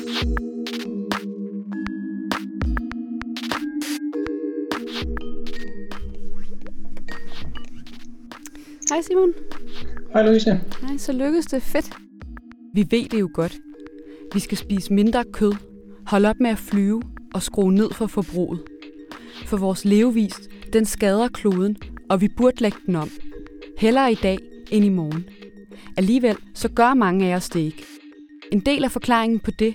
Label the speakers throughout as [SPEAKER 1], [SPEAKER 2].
[SPEAKER 1] Hej Simon.
[SPEAKER 2] Hej Louise.
[SPEAKER 1] Hej, så lykkedes det. Fedt. Vi ved det jo godt. Vi skal spise mindre kød, holde op med at flyve og skrue ned for forbruget. For vores levevis, den skader kloden, og vi burde lægge den om. Hellere i dag end i morgen. Alligevel så gør mange af os det ikke. En del af forklaringen på det,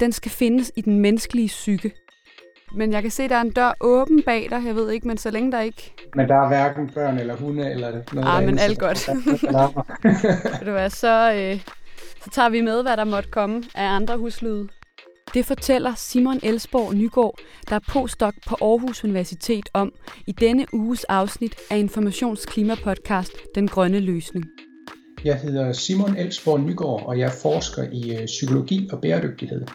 [SPEAKER 1] den skal findes i den menneskelige psyke. Men jeg kan se, der er en dør åben bag dig. Jeg ved ikke, men så længe der ikke...
[SPEAKER 2] Men der er hverken børn eller hunde eller noget
[SPEAKER 1] Ah, men alt godt. Ved du hvad, så, øh, så tager vi med, hvad der måtte komme af andre huslyde. Det fortæller Simon Elsborg Nygaard, der er postdoc på Aarhus Universitet om i denne uges afsnit af informationsklimapodcast Den Grønne Løsning.
[SPEAKER 2] Jeg hedder Simon Elsborg Nygaard, og jeg forsker i øh, psykologi og bæredygtighed.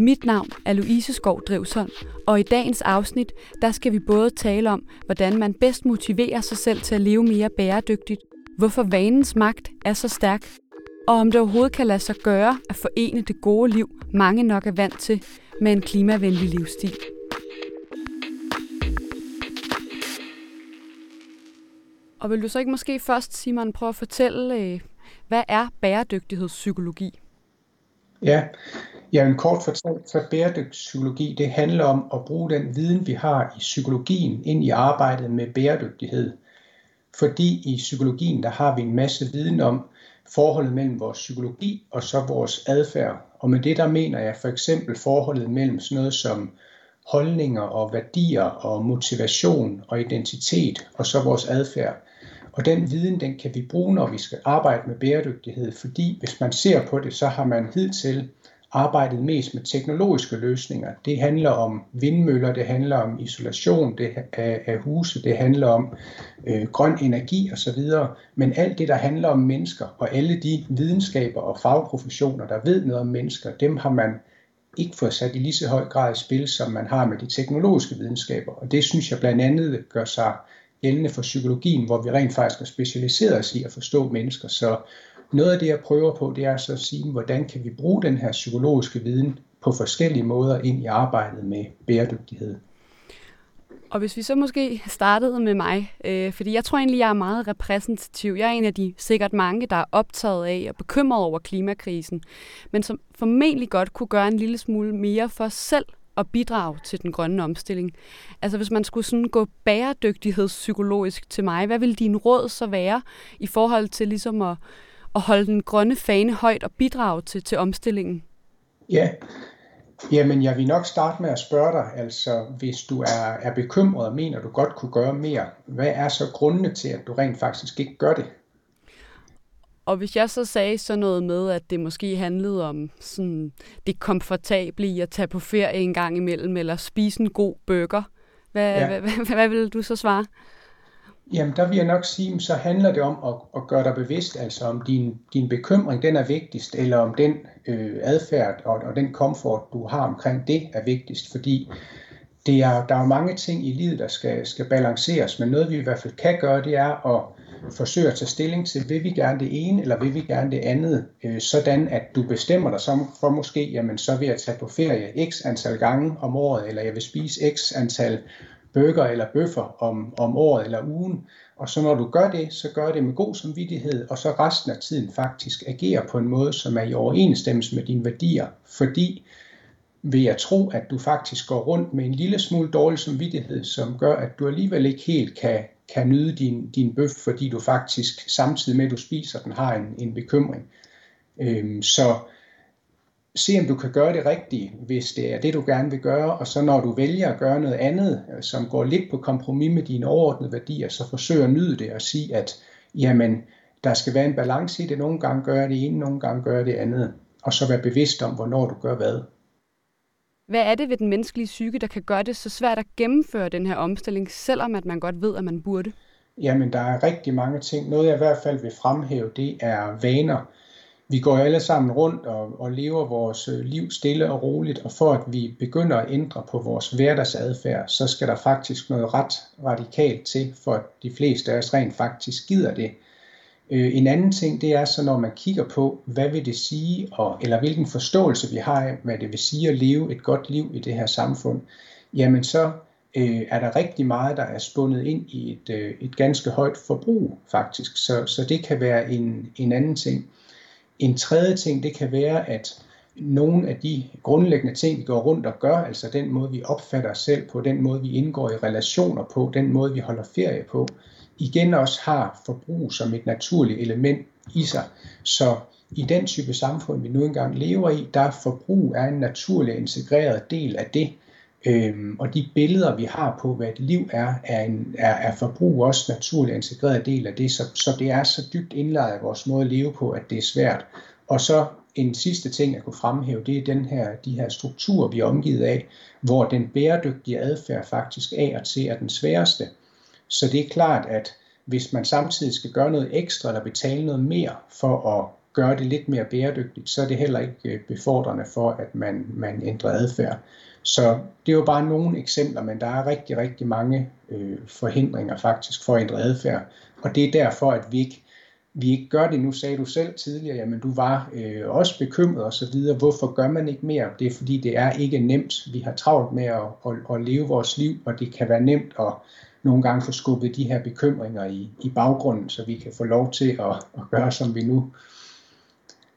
[SPEAKER 1] Mit navn er Louise Skov Drivsholm, og i dagens afsnit, der skal vi både tale om, hvordan man bedst motiverer sig selv til at leve mere bæredygtigt, hvorfor vanens magt er så stærk, og om det overhovedet kan lade sig gøre at forene det gode liv, mange nok er vant til, med en klimavenlig livsstil. Og vil du så ikke måske først, Simon, prøve at fortælle, øh, hvad er bæredygtighedspsykologi?
[SPEAKER 2] Ja, ja en kort fortalt, så bæredygtighetspsykologi, det handler om at bruge den viden, vi har i psykologien, ind i arbejdet med bæredygtighed. Fordi i psykologien, der har vi en masse viden om forholdet mellem vores psykologi og så vores adfærd. Og med det, der mener jeg for eksempel forholdet mellem sådan noget som holdninger og værdier og motivation og identitet og så vores adfærd. Og den viden, den kan vi bruge, når vi skal arbejde med bæredygtighed, fordi hvis man ser på det, så har man hidtil arbejdet mest med teknologiske løsninger. Det handler om vindmøller, det handler om isolation det, af, af huse, det handler om øh, grøn energi osv. Men alt det, der handler om mennesker, og alle de videnskaber og fagprofessioner, der ved noget om mennesker, dem har man ikke fået sat i lige så høj grad i spil, som man har med de teknologiske videnskaber. Og det synes jeg blandt andet gør sig gældende for psykologien, hvor vi rent faktisk har specialiseret os i at forstå mennesker. Så noget af det, jeg prøver på, det er så at sige, hvordan kan vi bruge den her psykologiske viden på forskellige måder ind i arbejdet med bæredygtighed.
[SPEAKER 1] Og hvis vi så måske startede med mig, øh, fordi jeg tror egentlig, jeg er meget repræsentativ. Jeg er en af de sikkert mange, der er optaget af og bekymret over klimakrisen, men som formentlig godt kunne gøre en lille smule mere for selv at bidrage til den grønne omstilling. Altså hvis man skulle sådan gå bæredygtighedspsykologisk til mig, hvad ville din råd så være i forhold til ligesom at, at holde den grønne fane højt og bidrage til, til omstillingen?
[SPEAKER 2] Ja, Jamen, jeg vil nok starte med at spørge dig, altså hvis du er, er bekymret og mener, du godt kunne gøre mere, hvad er så grundene til, at du rent faktisk ikke gør det?
[SPEAKER 1] Og hvis jeg så sagde sådan noget med, at det måske handlede om sådan det komfortable i at tage på ferie en gang imellem, eller spise en god burger, hvad, ja. hvad, hvad, hvad vil du så svare?
[SPEAKER 2] Jamen, der vil jeg nok sige, så handler det om at, at gøre dig bevidst, altså om din, din bekymring, den er vigtigst, eller om den øh, adfærd og, og den komfort, du har omkring det, er vigtigst, fordi det er, der er mange ting i livet, der skal, skal balanceres, men noget vi i hvert fald kan gøre, det er at forsøge at tage stilling til, vil vi gerne det ene, eller vil vi gerne det andet, øh, sådan at du bestemmer dig som for måske, jamen så vil jeg tage på ferie x antal gange om året, eller jeg vil spise x antal burger eller bøffer om, om året eller ugen. Og så når du gør det, så gør det med god samvittighed, og så resten af tiden faktisk agerer på en måde, som er i overensstemmelse med dine værdier. Fordi vil jeg tro, at du faktisk går rundt med en lille smule dårlig samvittighed, som gør, at du alligevel ikke helt kan, kan nyde din, din bøf, fordi du faktisk samtidig med, at du spiser den, har en, en bekymring. Øhm, så se om du kan gøre det rigtige, hvis det er det, du gerne vil gøre, og så når du vælger at gøre noget andet, som går lidt på kompromis med dine overordnede værdier, så forsøg at nyde det og sige, at jamen, der skal være en balance i det. Nogle gange gør det ene, nogle gange gør det andet. Og så være bevidst om, hvornår du gør hvad.
[SPEAKER 1] Hvad er det ved den menneskelige psyke, der kan gøre det så svært at gennemføre den her omstilling, selvom at man godt ved, at man burde?
[SPEAKER 2] Jamen, der er rigtig mange ting. Noget jeg i hvert fald vil fremhæve, det er vaner. Vi går alle sammen rundt og, og lever vores øh, liv stille og roligt, og for at vi begynder at ændre på vores hverdagsadfærd, så skal der faktisk noget ret radikalt til, for at de fleste af os rent faktisk gider det. Øh, en anden ting, det er så, når man kigger på, hvad vil det sige, og, eller hvilken forståelse vi har af, hvad det vil sige at leve et godt liv i det her samfund, jamen så øh, er der rigtig meget, der er spundet ind i et, øh, et ganske højt forbrug faktisk. Så, så det kan være en, en anden ting. En tredje ting, det kan være, at nogle af de grundlæggende ting, vi går rundt og gør, altså den måde, vi opfatter os selv på, den måde, vi indgår i relationer på, den måde, vi holder ferie på, igen også har forbrug som et naturligt element i sig. Så i den type samfund, vi nu engang lever i, der forbrug er en naturlig integreret del af det. Øhm, og de billeder, vi har på, hvad et liv er, er, en, er, er forbrug også naturligt integreret del af det. Så, så det er så dybt indlejret i vores måde at leve på, at det er svært. Og så en sidste ting, jeg kunne fremhæve, det er den her, de her strukturer, vi er omgivet af, hvor den bæredygtige adfærd faktisk af og til er den sværeste. Så det er klart, at hvis man samtidig skal gøre noget ekstra eller betale noget mere for at gøre det lidt mere bæredygtigt, så er det heller ikke øh, befordrende for, at man, man ændrer adfærd. Så det er jo bare nogle eksempler, men der er rigtig, rigtig mange øh, forhindringer faktisk for at ændre adfærd. Og det er derfor, at vi ikke, vi ikke gør det. Nu sagde du selv tidligere, jamen du var øh, også bekymret og så videre. Hvorfor gør man ikke mere? Det er fordi, det er ikke nemt. Vi har travlt med at, at, at leve vores liv, og det kan være nemt at nogle gange få skubbet de her bekymringer i, i baggrunden, så vi kan få lov til at, at gøre, som vi nu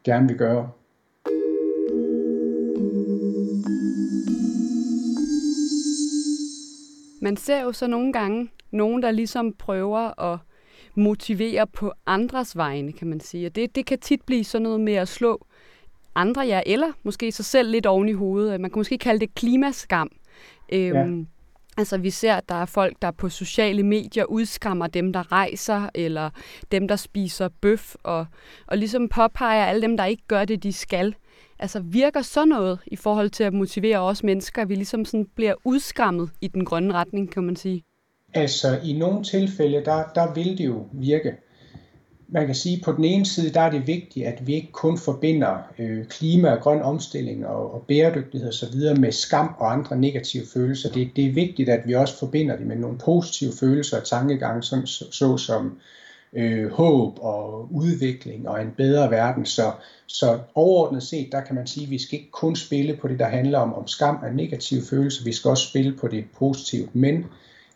[SPEAKER 2] gerne vil gøre.
[SPEAKER 1] Man ser jo så nogle gange nogen, der ligesom prøver at motivere på andres vegne, kan man sige. Og det, det kan tit blive sådan noget med at slå andre ja, eller måske sig selv lidt oven i hovedet. Man kan måske kalde det klimaskam. Øhm, ja. Altså vi ser, at der er folk, der på sociale medier udskammer dem, der rejser, eller dem, der spiser bøf, og, og ligesom påpeger alle dem, der ikke gør det, de skal. Altså virker så noget i forhold til at motivere os mennesker, at vi ligesom sådan bliver udskammet i den grønne retning, kan man sige?
[SPEAKER 2] Altså i nogle tilfælde, der, der vil det jo virke man kan sige, at på den ene side, der er det vigtigt, at vi ikke kun forbinder øh, klima og grøn omstilling og, og bæredygtighed osv. med skam og andre negative følelser. Det, det er vigtigt, at vi også forbinder det med nogle positive følelser og tankegange, som, så, så som øh, håb og udvikling og en bedre verden. Så, så overordnet set, der kan man sige, at vi skal ikke kun spille på det, der handler om, om skam og negative følelser, vi skal også spille på det positive. Men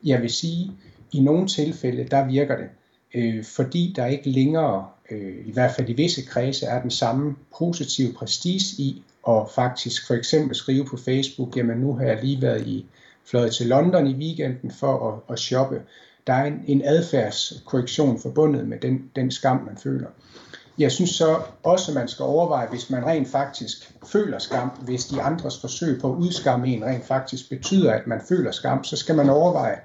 [SPEAKER 2] jeg vil sige, at i nogle tilfælde, der virker det øh, fordi der ikke længere, øh, i hvert fald i visse kredse, er den samme positive prestige i at faktisk for eksempel skrive på Facebook, jamen nu har jeg lige været i fløjet til London i weekenden for at, at shoppe. Der er en, en adfærdskorrektion forbundet med den, den skam, man føler. Jeg synes så også, at man skal overveje, hvis man rent faktisk føler skam, hvis de andres forsøg på at udskamme en rent faktisk betyder, at man føler skam, så skal man overveje,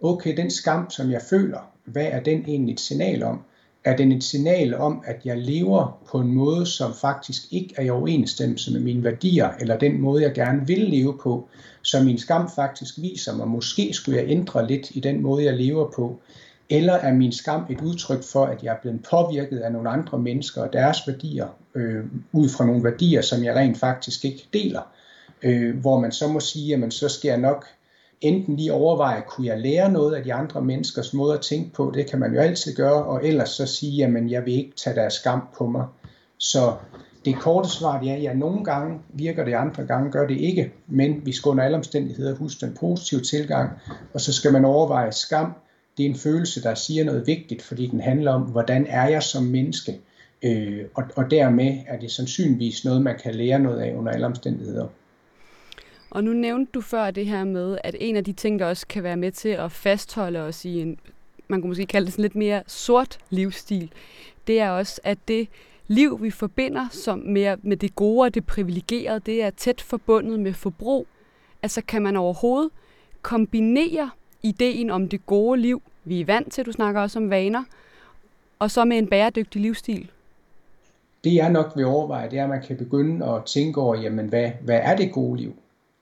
[SPEAKER 2] okay, den skam, som jeg føler, hvad er den egentlig et signal om? Er den et signal om, at jeg lever på en måde, som faktisk ikke er i overensstemmelse med mine værdier, eller den måde, jeg gerne vil leve på, så min skam faktisk viser mig, måske skulle jeg ændre lidt i den måde, jeg lever på, eller er min skam et udtryk for, at jeg er blevet påvirket af nogle andre mennesker og deres værdier, øh, ud fra nogle værdier, som jeg rent faktisk ikke deler, øh, hvor man så må sige, at så skal jeg nok enten lige overveje, kunne jeg lære noget af de andre menneskers måde at tænke på, det kan man jo altid gøre, og ellers så sige, jamen jeg vil ikke tage deres skam på mig. Så det korte svar er, ja, nogle gange virker det, andre gange gør det ikke, men vi skal under alle omstændigheder huske den positive tilgang, og så skal man overveje skam. Det er en følelse, der siger noget vigtigt, fordi den handler om, hvordan er jeg som menneske, øh, og, og dermed er det sandsynligvis noget, man kan lære noget af under alle omstændigheder.
[SPEAKER 1] Og nu nævnte du før det her med, at en af de ting, der også kan være med til at fastholde os i en, man kunne måske kalde det sådan lidt mere sort livsstil, det er også, at det liv, vi forbinder som mere med det gode og det privilegerede, det er tæt forbundet med forbrug. Altså kan man overhovedet kombinere ideen om det gode liv, vi er vant til, du snakker også om vaner, og så med en bæredygtig livsstil?
[SPEAKER 2] Det jeg nok vil overveje, det er, at man kan begynde at tænke over, jamen hvad, hvad er det gode liv?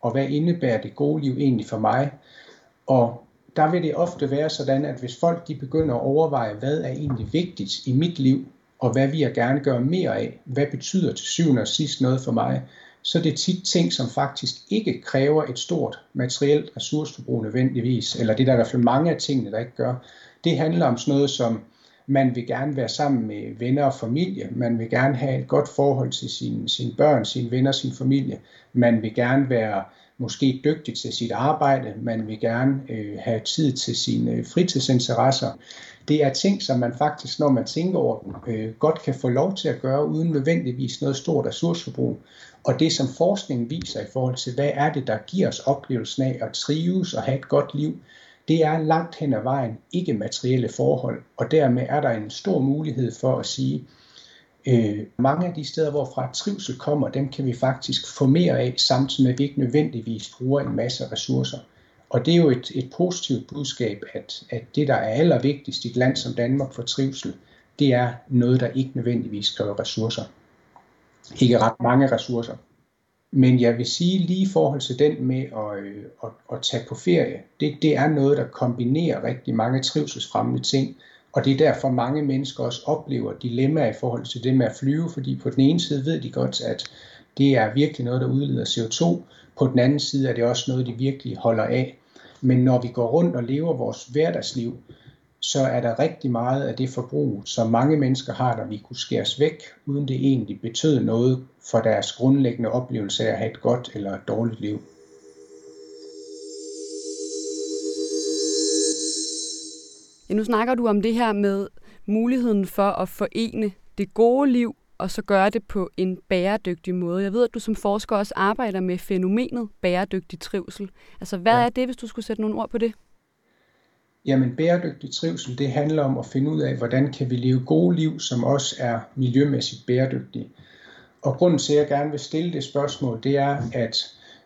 [SPEAKER 2] Og hvad indebærer det gode liv egentlig for mig? Og der vil det ofte være sådan, at hvis folk de begynder at overveje, hvad er egentlig vigtigt i mit liv, og hvad vil jeg gerne gøre mere af, hvad betyder til syvende og sidst noget for mig, så det er tit ting, som faktisk ikke kræver et stort materielt ressourceforbrug nødvendigvis, eller det der er i hvert fald mange af tingene, der ikke gør. Det handler om sådan noget som man vil gerne være sammen med venner og familie. Man vil gerne have et godt forhold til sine, sine børn, sine venner, sin familie. Man vil gerne være måske dygtig til sit arbejde. Man vil gerne øh, have tid til sine øh, fritidsinteresser. Det er ting, som man faktisk, når man tænker over dem, øh, godt kan få lov til at gøre, uden nødvendigvis noget stort ressourceforbrug. Og det, som forskningen viser i forhold til, hvad er det, der giver os oplevelsen af at trives og have et godt liv, det er langt hen ad vejen ikke materielle forhold, og dermed er der en stor mulighed for at sige, øh, mange af de steder, hvorfra trivsel kommer, dem kan vi faktisk få mere af, samtidig med at vi ikke nødvendigvis bruger en masse ressourcer. Og det er jo et, et positivt budskab, at, at det, der er allervigtigst i et land som Danmark for trivsel, det er noget, der ikke nødvendigvis kræver ressourcer. Ikke ret mange ressourcer. Men jeg vil sige lige i forhold til den med at, øh, at, at tage på ferie, det, det er noget, der kombinerer rigtig mange trivselsfremmende ting, og det er derfor mange mennesker også oplever dilemmaer i forhold til det med at flyve, fordi på den ene side ved de godt, at det er virkelig noget, der udleder CO2, på den anden side er det også noget, de virkelig holder af. Men når vi går rundt og lever vores hverdagsliv, så er der rigtig meget af det forbrug, som mange mennesker har, der vi kunne skæres væk, uden det egentlig betød noget for deres grundlæggende oplevelse af at have et godt eller et dårligt liv.
[SPEAKER 1] Ja, nu snakker du om det her med muligheden for at forene det gode liv og så gøre det på en bæredygtig måde. Jeg ved, at du som forsker også arbejder med fænomenet bæredygtig trivsel. Altså, hvad ja. er det, hvis du skulle sætte nogle ord på det?
[SPEAKER 2] Jamen, bæredygtig trivsel, det handler om at finde ud af, hvordan kan vi leve gode liv, som også er miljømæssigt bæredygtige. Og grunden til, at jeg gerne vil stille det spørgsmål, det er, at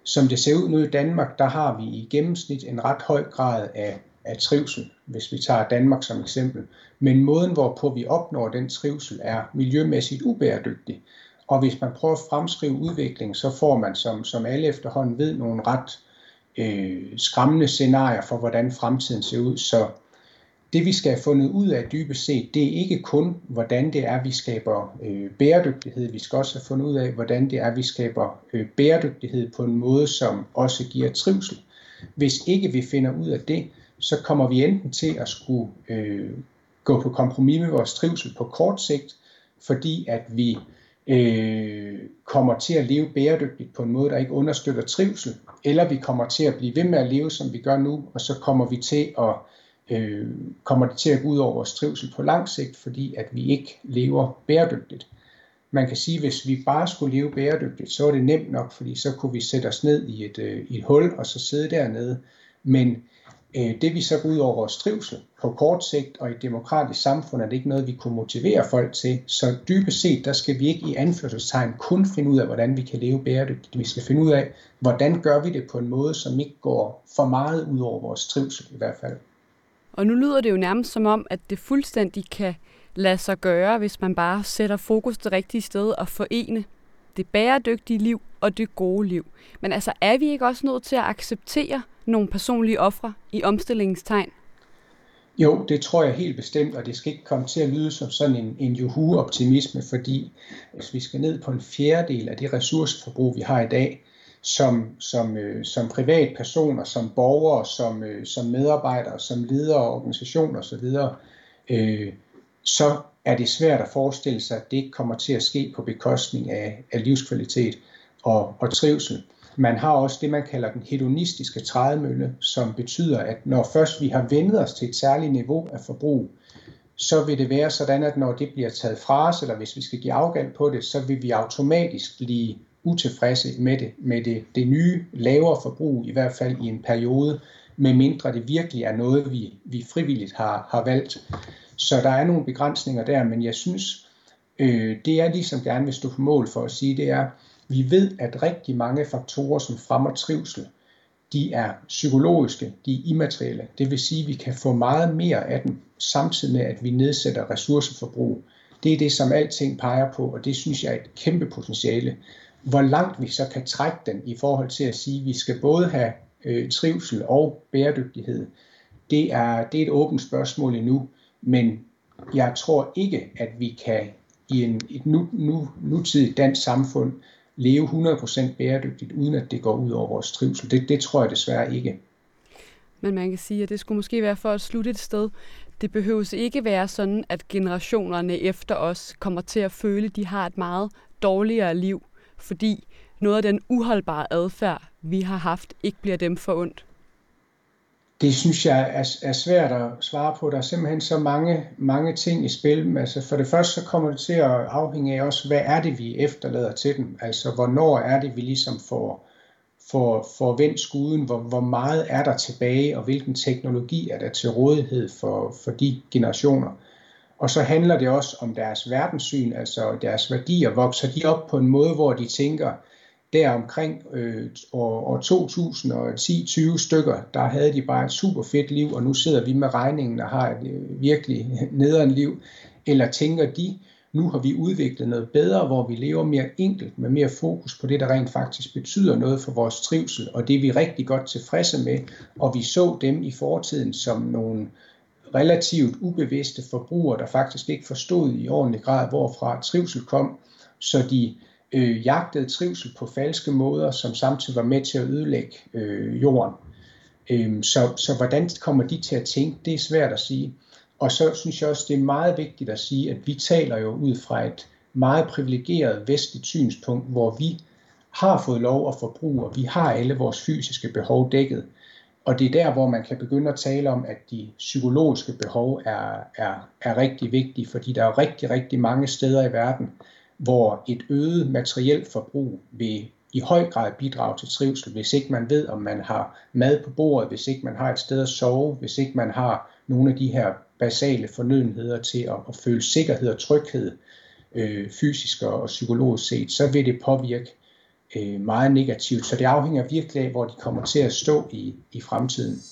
[SPEAKER 2] som det ser ud nu i Danmark, der har vi i gennemsnit en ret høj grad af, af trivsel, hvis vi tager Danmark som eksempel. Men måden, hvorpå vi opnår den trivsel, er miljømæssigt ubæredygtig. Og hvis man prøver at fremskrive udvikling, så får man, som, som alle efterhånden ved, nogle ret øh, skræmmende scenarier for, hvordan fremtiden ser ud. Så det vi skal have fundet ud af dybest set, det er ikke kun, hvordan det er, vi skaber øh, bæredygtighed. Vi skal også have fundet ud af, hvordan det er, vi skaber øh, bæredygtighed på en måde, som også giver trivsel. Hvis ikke vi finder ud af det, så kommer vi enten til at skulle øh, gå på kompromis med vores trivsel på kort sigt, fordi at vi øh, kommer til at leve bæredygtigt på en måde, der ikke understøtter trivsel, eller vi kommer til at blive ved med at leve, som vi gør nu, og så kommer vi til at øh, kommer det til at gå ud over vores trivsel på lang sigt, fordi at vi ikke lever bæredygtigt. Man kan sige, at hvis vi bare skulle leve bæredygtigt, så er det nemt nok, fordi så kunne vi sætte os ned i et, øh, i et hul og så sidde dernede. Men Øh, Øh, det vi så går ud over vores trivsel på kort sigt og i et demokratisk samfund, er det ikke noget, vi kunne motivere folk til. Så dybest set, der skal vi ikke i anførselstegn kun finde ud af, hvordan vi kan leve bæredygtigt. Vi skal finde ud af, hvordan gør vi det på en måde, som ikke går for meget ud over vores trivsel i hvert fald.
[SPEAKER 1] Og nu lyder det jo nærmest som om, at det fuldstændig kan lade sig gøre, hvis man bare sætter fokus det rigtige sted og forene det bæredygtige liv og det gode liv. Men altså, er vi ikke også nødt til at acceptere nogle personlige ofre i omstillingstegn?
[SPEAKER 2] Jo, det tror jeg helt bestemt, og det skal ikke komme til at lyde som sådan en, en juhu-optimisme, fordi hvis vi skal ned på en fjerdedel af det ressourceforbrug, vi har i dag, som, som, øh, som privatpersoner, som borgere, som, øh, som medarbejdere, som ledere og organisationer osv., øh, så er det svært at forestille sig, at det ikke kommer til at ske på bekostning af, af livskvalitet og, og trivsel. Man har også det, man kalder den hedonistiske trædemølle, som betyder, at når først vi har vendet os til et særligt niveau af forbrug, så vil det være sådan, at når det bliver taget fra os, eller hvis vi skal give afgald på det, så vil vi automatisk blive utilfredse med det, med det, det nye lavere forbrug, i hvert fald i en periode, medmindre det virkelig er noget, vi, vi frivilligt har, har valgt. Så der er nogle begrænsninger der, men jeg synes, øh, det er ligesom gerne vil stå på mål for at sige, det er, vi ved, at rigtig mange faktorer, som fremmer trivsel, de er psykologiske, de er immaterielle. Det vil sige, at vi kan få meget mere af dem, samtidig med, at vi nedsætter ressourceforbrug. Det er det, som alting peger på, og det synes jeg er et kæmpe potentiale. Hvor langt vi så kan trække den i forhold til at sige, at vi skal både have øh, trivsel og bæredygtighed, det er, det er et åbent spørgsmål endnu, men jeg tror ikke, at vi kan i en, et nu, nu, nutidigt dansk samfund leve 100% bæredygtigt, uden at det går ud over vores trivsel. Det, det tror jeg desværre ikke.
[SPEAKER 1] Men man kan sige, at det skulle måske være for at slutte et sted. det behøves ikke være sådan, at generationerne efter os kommer til at føle, at de har et meget dårligere liv, fordi noget af den uholdbare adfærd, vi har haft, ikke bliver dem for ondt?
[SPEAKER 2] Det synes jeg er, er svært at svare på. Der er simpelthen så mange, mange ting i spil. Altså for det første så kommer det til at afhænge af også, hvad er det, vi efterlader til dem? Altså hvornår er det, vi ligesom får, får, får vendt skuden? Hvor, hvor meget er der tilbage, og hvilken teknologi er der til rådighed for, for de generationer? Og så handler det også om deres verdenssyn, altså deres værdier. Vokser de op på en måde, hvor de tænker, der omkring øh, år, år 2010-20 stykker, der havde de bare et super fedt liv, og nu sidder vi med regningen og har et øh, virkelig nederen liv. Eller tænker de, nu har vi udviklet noget bedre, hvor vi lever mere enkelt, med mere fokus på det, der rent faktisk betyder noget for vores trivsel, og det er vi rigtig godt tilfredse med, og vi så dem i fortiden som nogle relativt ubevidste forbrugere, der faktisk ikke forstod i ordentlig grad, hvorfra trivsel kom, så de øh, jagtede trivsel på falske måder, som samtidig var med til at ødelægge øh, jorden. Øh, så, så hvordan kommer de til at tænke, det er svært at sige. Og så synes jeg også, det er meget vigtigt at sige, at vi taler jo ud fra et meget privilegeret vestligt synspunkt, hvor vi har fået lov at forbruge, og vi har alle vores fysiske behov dækket. Og det er der, hvor man kan begynde at tale om, at de psykologiske behov er, er, er rigtig vigtige, fordi der er rigtig, rigtig mange steder i verden, hvor et øget materielt forbrug vil i høj grad bidrage til trivsel, hvis ikke man ved, om man har mad på bordet, hvis ikke man har et sted at sove, hvis ikke man har nogle af de her basale fornødenheder til at, at føle sikkerhed og tryghed, øh, fysisk og psykologisk set, så vil det påvirke øh, meget negativt. Så det afhænger virkelig af, hvor de kommer til at stå i, i fremtiden.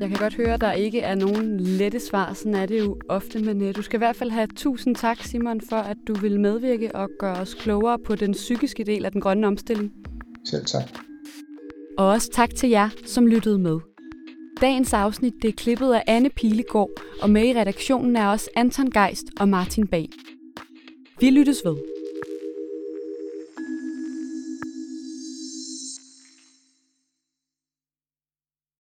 [SPEAKER 1] Jeg kan godt høre, at der ikke er nogen lette svar. Sådan er det jo ofte, men øh, du skal i hvert fald have tusind tak, Simon, for at du vil medvirke og gøre os klogere på den psykiske del af den grønne omstilling.
[SPEAKER 2] Selv tak.
[SPEAKER 1] Og også tak til jer, som lyttede med. Dagens afsnit det er klippet af Anne Pilegaard, og med i redaktionen er også Anton Geist og Martin Bag. Vi lyttes ved.